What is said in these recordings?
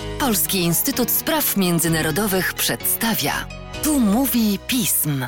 Polski Instytut Spraw Międzynarodowych przedstawia. Tu mówi pism.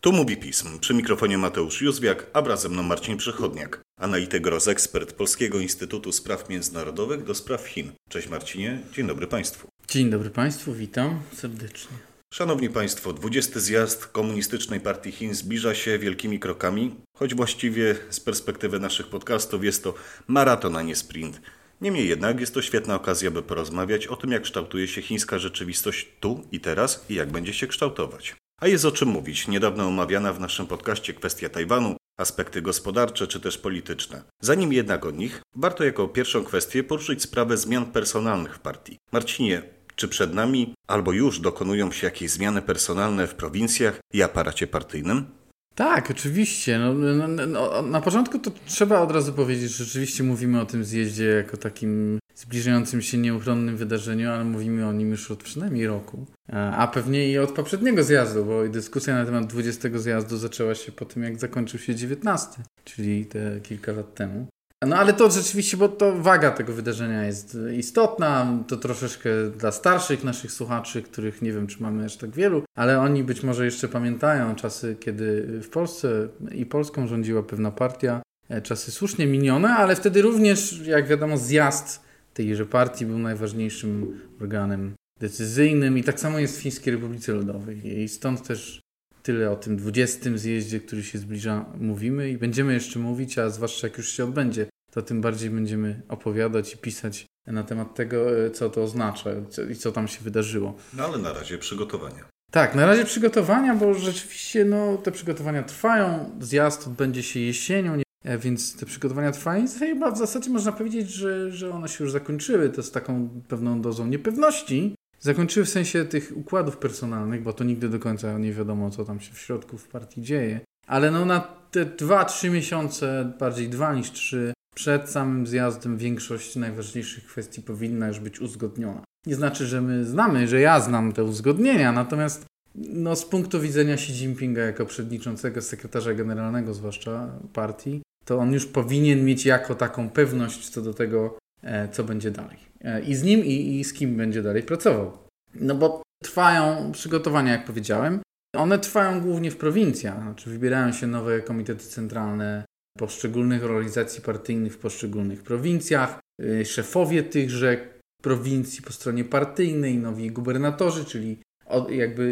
Tu mówi pism. Przy mikrofonie Mateusz Józwiak, a wraz ze mną Marcin Przychodniak, analityk Groz, ekspert Polskiego Instytutu Spraw Międzynarodowych do spraw Chin. Cześć Marcinie, dzień dobry Państwu. Dzień dobry Państwu, witam serdecznie. Szanowni Państwo, 20. zjazd Komunistycznej Partii Chin zbliża się wielkimi krokami, choć właściwie z perspektywy naszych podcastów jest to maraton, a nie sprint. Niemniej jednak jest to świetna okazja, by porozmawiać o tym, jak kształtuje się chińska rzeczywistość tu i teraz i jak będzie się kształtować. A jest o czym mówić. Niedawno omawiana w naszym podcaście kwestia Tajwanu, aspekty gospodarcze czy też polityczne. Zanim jednak o nich, warto jako pierwszą kwestię poruszyć sprawę zmian personalnych w partii. Marcinie, czy przed nami albo już dokonują się jakieś zmiany personalne w prowincjach i aparacie partyjnym? Tak, oczywiście. No, no, no, no, na początku to trzeba od razu powiedzieć, że rzeczywiście mówimy o tym zjeździe jako takim zbliżającym się nieuchronnym wydarzeniu, ale mówimy o nim już od przynajmniej roku. A pewnie i od poprzedniego zjazdu, bo dyskusja na temat 20 zjazdu zaczęła się po tym, jak zakończył się 19, czyli te kilka lat temu. No ale to rzeczywiście, bo to waga tego wydarzenia jest istotna, to troszeczkę dla starszych naszych słuchaczy, których nie wiem, czy mamy aż tak wielu, ale oni być może jeszcze pamiętają czasy, kiedy w Polsce i Polską rządziła pewna partia, e, czasy słusznie minione, ale wtedy również, jak wiadomo, zjazd tejże partii był najważniejszym organem decyzyjnym. I tak samo jest w Chińskiej Republice Ludowej. I stąd też tyle o tym 20 zjeździe, który się zbliża, mówimy i będziemy jeszcze mówić, a zwłaszcza jak już się odbędzie, to tym bardziej będziemy opowiadać i pisać na temat tego, e, co to oznacza i co tam się wydarzyło. No ale na razie przygotowania. Tak, na razie przygotowania, bo rzeczywiście no, te przygotowania trwają. Zjazd odbędzie się jesienią, nie, e, więc te przygotowania trwają. I chyba w zasadzie można powiedzieć, że, że one się już zakończyły. To z taką pewną dozą niepewności, zakończyły w sensie tych układów personalnych, bo to nigdy do końca nie wiadomo, co tam się w środku w partii dzieje. Ale no na te 2-3 miesiące, bardziej 2 niż 3, przed samym zjazdem większość najważniejszych kwestii powinna już być uzgodniona. Nie znaczy, że my znamy, że ja znam te uzgodnienia, natomiast no, z punktu widzenia Xi Jinpinga jako przewodniczącego, sekretarza generalnego zwłaszcza partii, to on już powinien mieć jako taką pewność co do tego, e, co będzie dalej. E, I z nim, i, i z kim będzie dalej pracował. No bo trwają przygotowania, jak powiedziałem. One trwają głównie w prowincjach, znaczy wybierają się nowe komitety centralne poszczególnych organizacji partyjnych w poszczególnych prowincjach, y, szefowie tychże prowincji po stronie partyjnej, nowi gubernatorzy, czyli jakby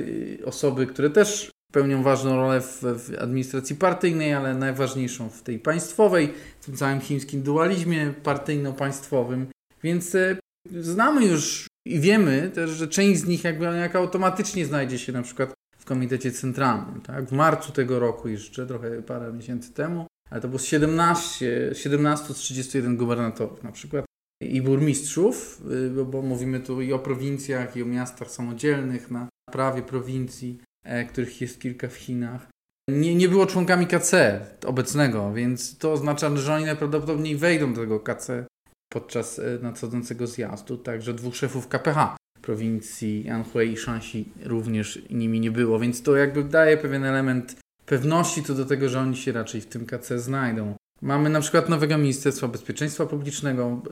y, osoby, które też pełnią ważną rolę w, w, administracji partyjnej, ale najważniejszą w tej państwowej, w tym całym chińskim dualizmie partyjno-państwowym. Więc y, znamy już i wiemy też, że część z nich jakby jak automatycznie znajdzie się na przykład w komitecie centralnym. Tak? W marcu tego roku jeszcze, trochę parę miesięcy temu, ale to było 17, 17 z 31 gubernatorów na przykład i burmistrzów, y, bo mówimy tu i o prowincjach, i o miastach samodzielnych na prawie prowincji, e, których jest kilka w Chinach. Nie, nie było członkami KC obecnego, więc to oznacza, że oni najprawdopodobniej wejdą do tego KC podczas e, nadchodzącego zjazdu. Także dwóch szefów KPH prowincji Anhui i Shanxi również nimi nie było, więc to jakby daje pewien element pewności co do tego, że oni się raczej w tym KC znajdą. Mamy na przykład nowego Ministerstwa Bezpieczeństwa Publicznego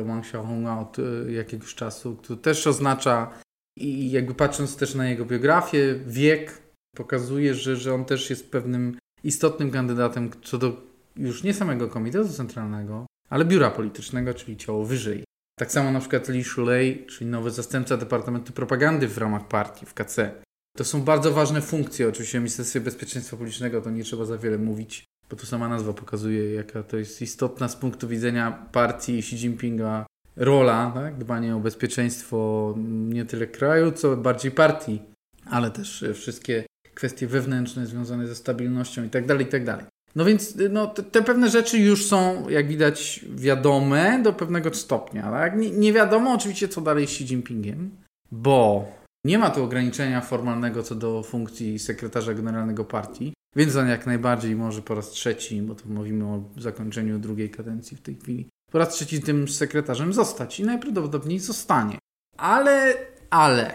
e, Wang Xiaohonga od e, jakiegoś czasu, który też oznacza i jakby patrząc też na jego biografię, wiek pokazuje, że, że on też jest pewnym istotnym kandydatem co do już nie samego Komitetu Centralnego, ale biura politycznego, czyli ciało wyżej. Tak samo na przykład Li Shulei, czyli nowy zastępca Departamentu Propagandy w ramach partii w KC. To są bardzo ważne funkcje. Oczywiście w Ministerstwie Bezpieczeństwa Publicznego to nie trzeba za wiele mówić, bo tu sama nazwa pokazuje, jaka to jest istotna z punktu widzenia partii Xi Jinpinga rola, tak? dbanie o bezpieczeństwo nie tyle kraju, co bardziej partii, ale też wszystkie kwestie wewnętrzne związane ze stabilnością i tak dalej, i tak. No więc no, te, te, pewne rzeczy już są, jak widać, wiadome do pewnego stopnia. Tak? Nie, nie wiadomo oczywiście, co dalej z Xi Jinpingiem, bo nie ma tu ograniczenia formalnego co do funkcji sekretarza generalnego partii, więc on jak najbardziej może po raz trzeci, bo tu mówimy o zakończeniu drugiej kadencji w tej chwili, po raz trzeci tym sekretarzem zostać i najprawdopodobniej zostanie. Ale, ale,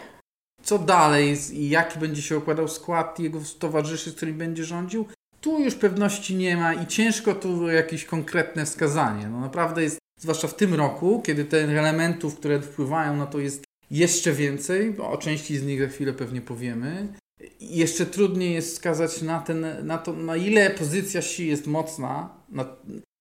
co dalej i jaki będzie się układał skład jego towarzyszy, z będzie rządził? Tu już pewności nie ma i ciężko tu jakieś konkretne wskazanie. No naprawdę jest zwłaszcza w tym roku, kiedy tych elementów, które wpływają na to jest jeszcze więcej, bo o części z nich za chwilę pewnie powiemy. Jeszcze trudniej jest wskazać na, ten, na to, na ile pozycja Xi jest mocna, na,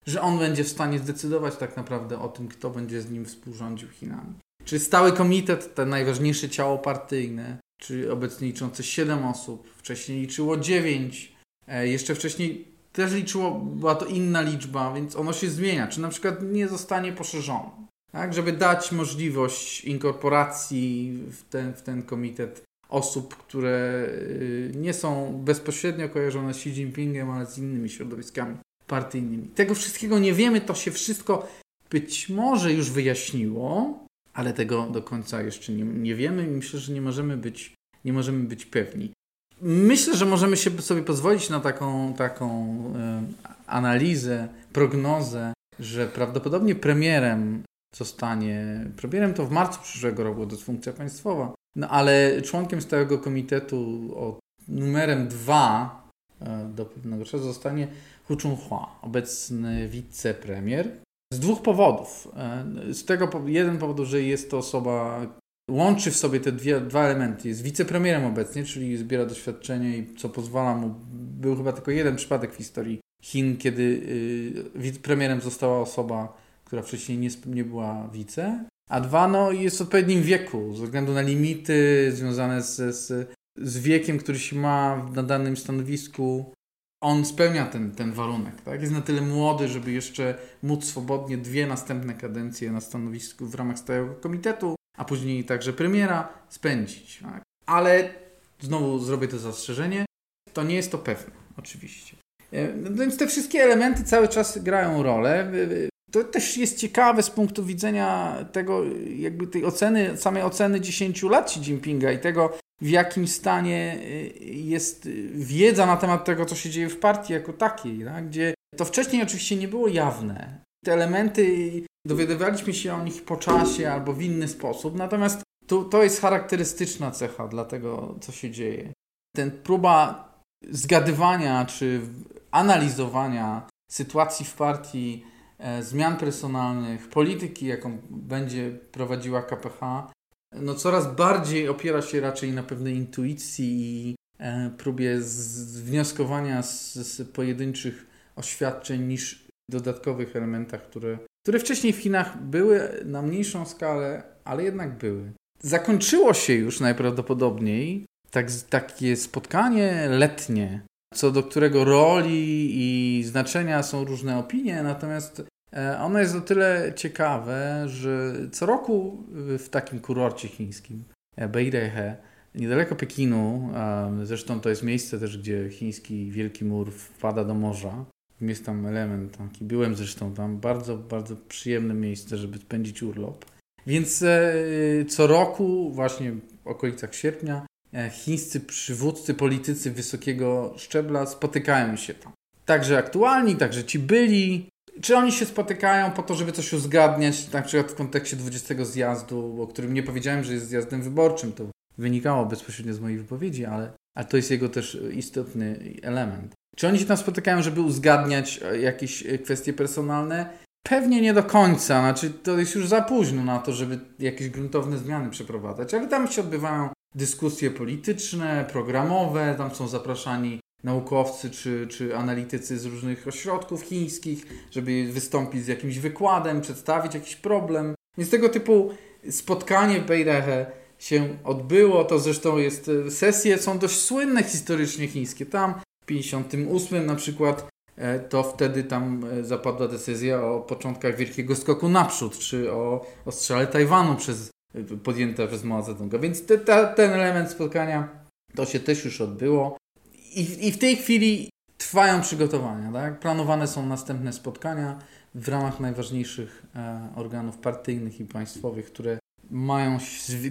że on będzie w stanie zdecydować tak naprawdę o tym, kto będzie z nim współrządził Chinami. Czy stały komitet, to najważniejsze ciało partyjne, czy obecnie liczące 7 osób, wcześniej liczyło 9, e, jeszcze wcześniej też liczyło, była to inna liczba, więc ono się zmienia. Czy na przykład nie zostanie poszerzone, tak? żeby dać możliwość inkorporacji w ten, w ten komitet osób, które y, nie są bezpośrednio kojarzone z Xi Jinpingiem, ale z innymi środowiskami partyjnymi. Tego wszystkiego nie wiemy, to się wszystko być może już wyjaśniło, ale tego do końca jeszcze nie, nie wiemy i myślę, że nie możemy być, nie możemy być pewni. Myślę, że możemy się sobie pozwolić na taką, taką e, analizę, prognozę, że prawdopodobnie premierem zostanie, premierem to w marcu przyszłego roku, to jest funkcja państwowa, no ale członkiem stałego komitetu o numerem dwa e, do pewnego czasu zostanie Hu Chunhua, obecny wicepremier. Z dwóch powodów. E, z tego jeden powodu, że jest to osoba, łączy w sobie te dwie, dwa elementy. Jest wicepremierem obecnie, czyli zbiera doświadczenie i co pozwala mu. Był chyba tylko jeden przypadek w historii Chin, kiedy y, wicepremierem została osoba, która wcześniej nie, nie była wice. A dwa, no jest w odpowiednim wieku, ze względu na limity związane z, z, z wiekiem, który się ma na danym stanowisku on spełnia ten, ten warunek. Tak? Jest na tyle młody, żeby jeszcze móc swobodnie dwie następne kadencje na stanowisku w ramach stałego komitetu, a później także premiera spędzić. Tak? Ale znowu zrobię to zastrzeżenie, to nie jest to pewne, oczywiście. E, więc te wszystkie elementy cały czas grają rolę. To też jest ciekawe z punktu widzenia tego, jakby tej oceny, samej oceny 10 lat Xi Jinpinga i tego, w jakim stanie y, jest wiedza na temat tego, co się dzieje w partii jako takiej, tak? gdzie to wcześniej oczywiście nie było jawne. Te elementy dowiadywaliśmy się o nich po czasie albo w inny sposób, natomiast to, to jest charakterystyczna cecha dla tego, co się dzieje. Ten próba zgadywania czy analizowania sytuacji w partii, zmian personalnych, polityki, jaką będzie prowadziła KPH, no coraz bardziej opiera się raczej na pewnej intuicji i e, próbie wnioskowania z, z pojedynczych oświadczeń niż dodatkowych elementach, które, które wcześniej w Chinach były na mniejszą skalę, ale jednak były. Zakończyło się już najprawdopodobniej tak, takie spotkanie letnie, co do którego roli i znaczenia są różne opinie, natomiast E, ono jest o tyle ciekawe, że co roku w takim kurorcie chińskim, e, Beidaihe, niedaleko Pekinu, zresztą to jest miejsce też, gdzie chiński Wielki Mur wpada do morza, jest tam element taki, byłem zresztą tam, bardzo, bardzo przyjemne miejsce, żeby spędzić urlop. Więc e, co roku, właśnie w okolicach sierpnia, chińscy przywódcy, politycy wysokiego szczebla spotykają się tam. Także aktualni, także ci byli, czy oni się spotykają po to, żeby coś uzgadniać, na przykład w kontekście 20 zjazdu, o którym nie powiedziałem, że jest zjazdem wyborczym, to wynikało bezpośrednio z mojej wypowiedzi, ale, ale to jest jego też istotny element. Czy oni się tam spotykają, żeby uzgadniać e, jakieś e, kwestie personalne? Pewnie nie do końca, znaczy to jest już za późno na to, żeby jakieś gruntowne zmiany przeprowadzać, ale tam się odbywają dyskusje polityczne, programowe, tam są zapraszani naukowcy czy, czy analitycy z różnych ośrodków chińskich, żeby wystąpić z jakimś wykładem, przedstawić jakiś problem. Więc tego typu spotkanie w Beirehe się odbyło. To zresztą jest, e, sesje są dość słynne historycznie chińskie. Tam w 58 na przykład e, to wtedy tam e, zapadła decyzja o początkach wielkiego skoku naprzód, czy o ostrzale Tajwanu przez, podjęte przez Mao Zedonga. Więc te, te, ten element spotkania to się też już odbyło. I, I w tej chwili trwają przygotowania. Tak? Planowane są następne spotkania w ramach najważniejszych e, organów partyjnych i państwowych, które mają,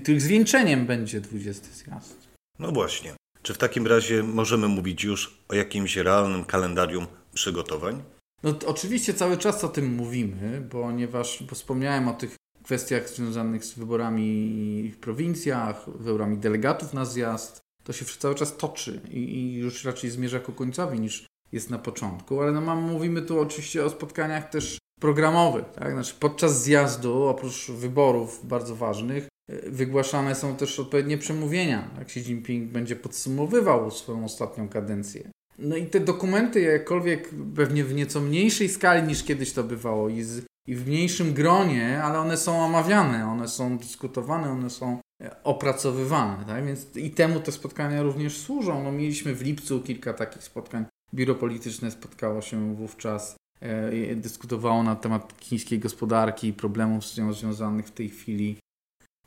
których zwieńczeniem będzie 20 zjazd. No właśnie. Czy w takim razie możemy mówić już o jakimś realnym kalendarium przygotowań? No oczywiście cały czas o tym mówimy, ponieważ wspomniałem o tych kwestiach związanych z wyborami w prowincjach, wyborami delegatów na zjazd, to się cały czas toczy i, i już raczej zmierza ku końcowi niż jest na początku, ale no mówimy tu oczywiście o spotkaniach też programowych. Tak? Znaczy podczas zjazdu, oprócz wyborów bardzo ważnych, y, wygłaszane są też odpowiednie przemówienia. Jak Xi Jinping będzie podsumowywał swoją ostatnią kadencję. No i te dokumenty, jakkolwiek pewnie w nieco mniejszej skali niż kiedyś to bywało i, z, i w mniejszym gronie, ale one są omawiane, one są dyskutowane, one są e, opracowywane. Tak? Więc i temu te spotkania również służą. No, mieliśmy w lipcu kilka takich spotkań. Biuro polityczne spotkało się wówczas, e, dyskutowało na temat chińskiej gospodarki i problemów z nią związanych w tej chwili.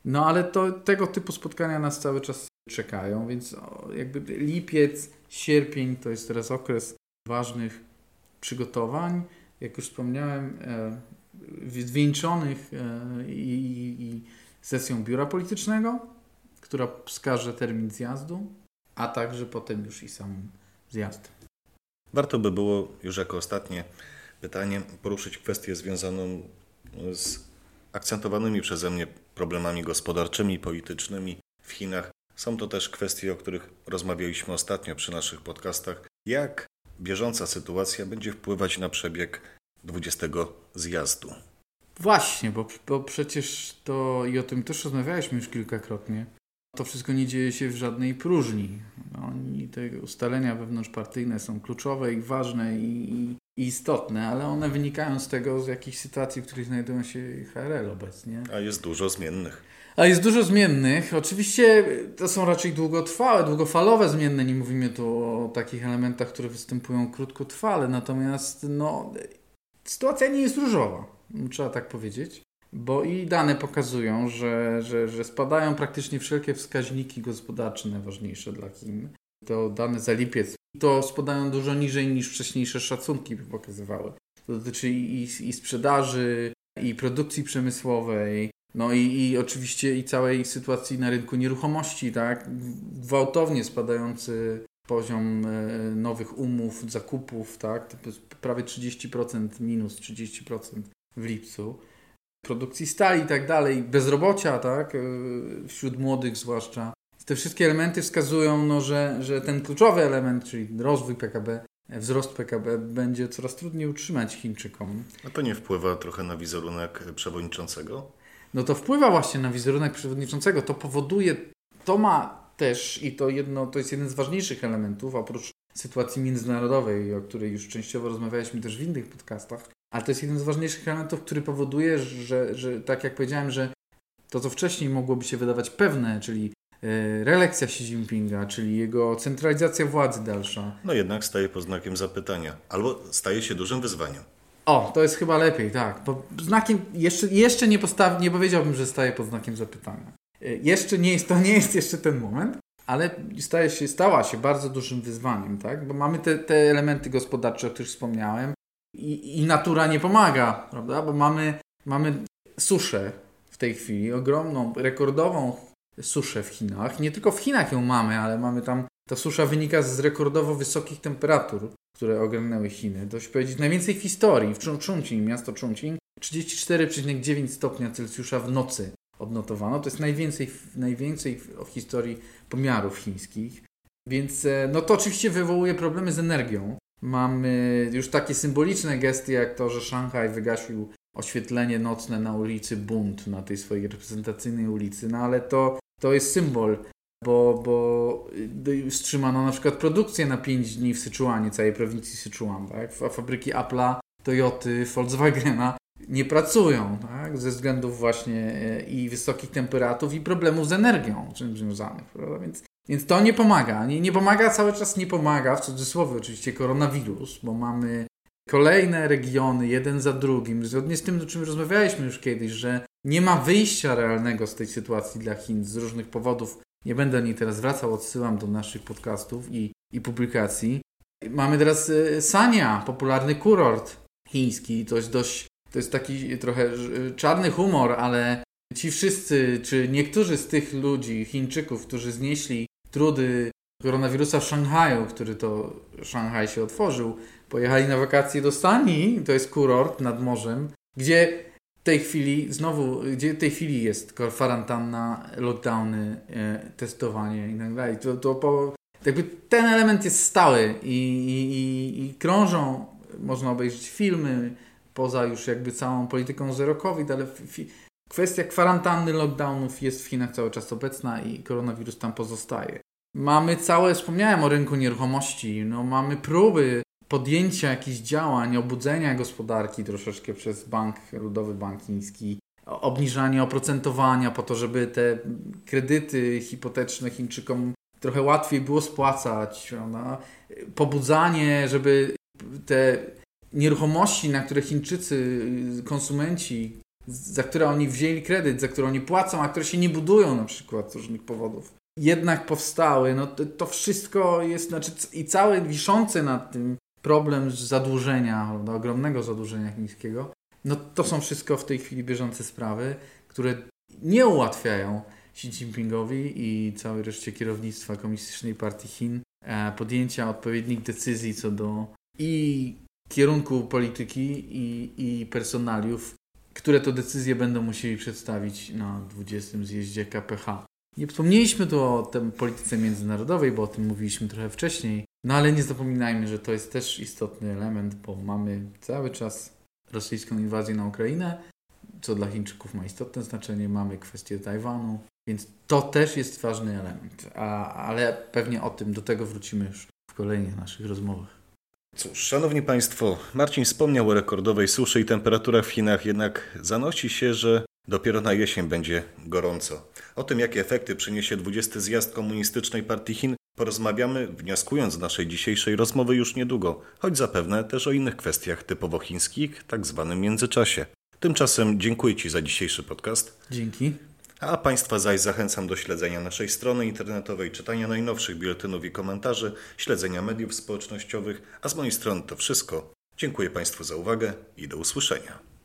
No ale to, tego typu spotkania nas cały czas czekają, więc jakby lipiec, sierpień to jest teraz okres ważnych przygotowań. Jak już wspomniałem, e, zwieńczonych e, i, i sesją biura politycznego, która wskaże termin zjazdu, a także potem już i sam zjazd. Warto by było już jako ostatnie pytanie poruszyć kwestię związaną z akcentowanymi przeze mnie problemami gospodarczymi i politycznymi w Chinach. Są to też kwestie, o których rozmawialiśmy ostatnio przy naszych podcastach. Jak bieżąca sytuacja będzie wpływać na przebieg 20 zjazdu? Właśnie, bo, bo przecież to i o tym też rozmawialiśmy już kilkakrotnie. To wszystko nie dzieje się w żadnej próżni. No, I te ustalenia wewnątrzpartyjne są kluczowe i ważne i, i istotne, ale one wynikają z tego, z jakichś sytuacji, w których znajdują się HRL obecnie. A jest dużo zmiennych. A jest dużo zmiennych. Oczywiście to są raczej długotrwałe, długofalowe zmienne. Nie mówimy tu o takich elementach, które występują krótkotrwale. Natomiast no, sytuacja nie jest różowa, trzeba tak powiedzieć. Bo i dane pokazują, że, że, że spadają praktycznie wszelkie wskaźniki gospodarcze najważniejsze dla Chin. To dane za lipiec. To spadają dużo niżej niż wcześniejsze szacunki by pokazywały. To dotyczy i, i sprzedaży, i produkcji przemysłowej, no i, i oczywiście i całej sytuacji na rynku nieruchomości, tak? Gwałtownie spadający poziom e, nowych umów, zakupów, tak? Prawie 30%, minus 30% w lipcu. Produkcji stali i tak dalej, bezrobocia, tak? E, wśród młodych zwłaszcza. Te wszystkie elementy wskazują, no, że, że ten kluczowy element, czyli rozwój PKB, wzrost PKB będzie coraz trudniej utrzymać Chińczykom. A to nie wpływa trochę na wizerunek przewodniczącego? no to wpływa właśnie na wizerunek przewodniczącego. To powoduje, to ma też i to jedno, to jest jeden z ważniejszych elementów, oprócz sytuacji międzynarodowej, o której już częściowo rozmawialiśmy też w innych podcastach, ale to jest jeden z ważniejszych elementów, który powoduje, że, że tak jak powiedziałem, że to, co wcześniej mogłoby się wydawać pewne, czyli e, reelekcja Xi Jinpinga, czyli jego centralizacja władzy dalsza. No jednak staje pod znakiem zapytania, albo staje się dużym wyzwaniem. O, to jest chyba lepiej, tak. Bo znakiem, jeszcze, jeszcze nie, postaw, nie powiedziałbym, że staje pod znakiem zapytania. E, jeszcze nie jest, to nie jest jeszcze ten moment, ale staje się, stała się bardzo dużym wyzwaniem, tak? Bo mamy te, te elementy gospodarcze, o których wspomniałem i, i natura nie pomaga, prawda? Bo mamy, mamy suszę w tej chwili, ogromną, rekordową suszę w Chinach. Nie tylko w Chinach ją mamy, ale mamy tam, ta susza wynika z rekordowo wysokich temperatur które ogarnęły Chiny. Dość powiedzieć, najwięcej w historii. W Chongqing, miasto Chongqing, 34,9 stopnia Celsjusza w nocy odnotowano. To jest najwięcej, najwięcej w historii pomiarów chińskich. Więc e, no to oczywiście wywołuje problemy z energią. Mamy już takie symboliczne gesty, jak to, że Szanghaj wygasił oświetlenie nocne na ulicy Bund, na tej swojej reprezentacyjnej ulicy, no ale to, to jest symbol bo, bo y, wstrzymano na przykład produkcję na 5 dni w Syczuanie, całej prowincji Syczuan. Tak? Fabryki Apple'a, Toyoty, Volkswagena nie pracują tak? ze względów właśnie y, i wysokich temperatur i problemów z energią czym związanych. Prawda? Więc, więc to nie pomaga. Nie, nie pomaga, cały czas nie pomaga, w cudzysłowie oczywiście, koronawirus, bo mamy kolejne regiony, jeden za drugim, zgodnie z tym, o czym rozmawialiśmy już kiedyś, że nie ma wyjścia realnego z tej sytuacji dla Chin z różnych powodów nie będę niej teraz wracał, odsyłam do naszych podcastów i, i publikacji. Mamy teraz y, Sania, popularny kurort chiński. Jest dość, to jest taki trochę czarny humor, ale ci wszyscy, czy niektórzy z tych ludzi, Chińczyków, którzy znieśli trudy koronawirusa w Szanghaju, który to Szanghaj się otworzył, pojechali na wakacje do Sani, to jest kurort nad morzem, gdzie tej chwili, znowu, gdzie w tej chwili jest kwarantanna, lockdowny, e, testowanie i tak dalej, to, to po, jakby ten element jest stały i, i, i krążą, można obejrzeć filmy, poza już jakby całą polityką zero COVID, ale kwestia kwarantanny, lockdownów jest w Chinach cały czas obecna i koronawirus tam pozostaje. Mamy całe, wspomniałem o rynku nieruchomości, no mamy próby podjęcia jakichś działań, obudzenia gospodarki troszeczkę przez Bank Ludowy Bank Chiński, obniżanie oprocentowania po to, żeby te kredyty hipoteczne Chińczykom trochę łatwiej było spłacać, prawda? pobudzanie, żeby te nieruchomości, na które Chińczycy, konsumenci, za które oni wzięli kredyt, za które oni płacą, a które się nie budują na przykład z różnych powodów, jednak powstały, no to, to wszystko jest, znaczy i całe wiszące nad tym problem zadłużenia, prawda, ogromnego zadłużenia chińskiego, no to są wszystko w tej chwili bieżące sprawy, które nie ułatwiają Xi Jinpingowi i całej reszcie kierownictwa Komunistycznej Partii Chin e, podjęcia odpowiednich decyzji co do i kierunku polityki i, i personaliów, które to decyzje będą musieli przedstawić na 20. zjeździe KPH. Nie wspomnieliśmy tu o tej polityce międzynarodowej, bo o tym mówiliśmy trochę wcześniej, no ale nie zapominajmy, że to jest też istotny element, bo mamy cały czas rosyjską inwazję na Ukrainę, co dla Chińczyków ma istotne znaczenie. Mamy kwestię Tajwanu, więc to też jest ważny element. A, ale pewnie o tym, do tego wrócimy już w kolejnych naszych rozmowach. Cóż, szanowni państwo, Marcin wspomniał o rekordowej suszy i temperaturach w Chinach, jednak zanosi się, że dopiero na jesień będzie gorąco. O tym, jakie efekty przyniesie 20. zjazd Komunistycznej Partii Chin, porozmawiamy, wnioskując z naszej dzisiejszej rozmowy już niedługo, choć zapewne też o innych kwestiach typowo chińskich, tak zwanym międzyczasie. Tymczasem dziękuję Ci za dzisiejszy podcast. Dzięki. A Państwa zaś zachęcam do śledzenia naszej strony internetowej, czytania najnowszych biuletynów i komentarzy, śledzenia mediów społecznościowych, a z mojej strony to wszystko. Dziękuję Państwu za uwagę i do usłyszenia.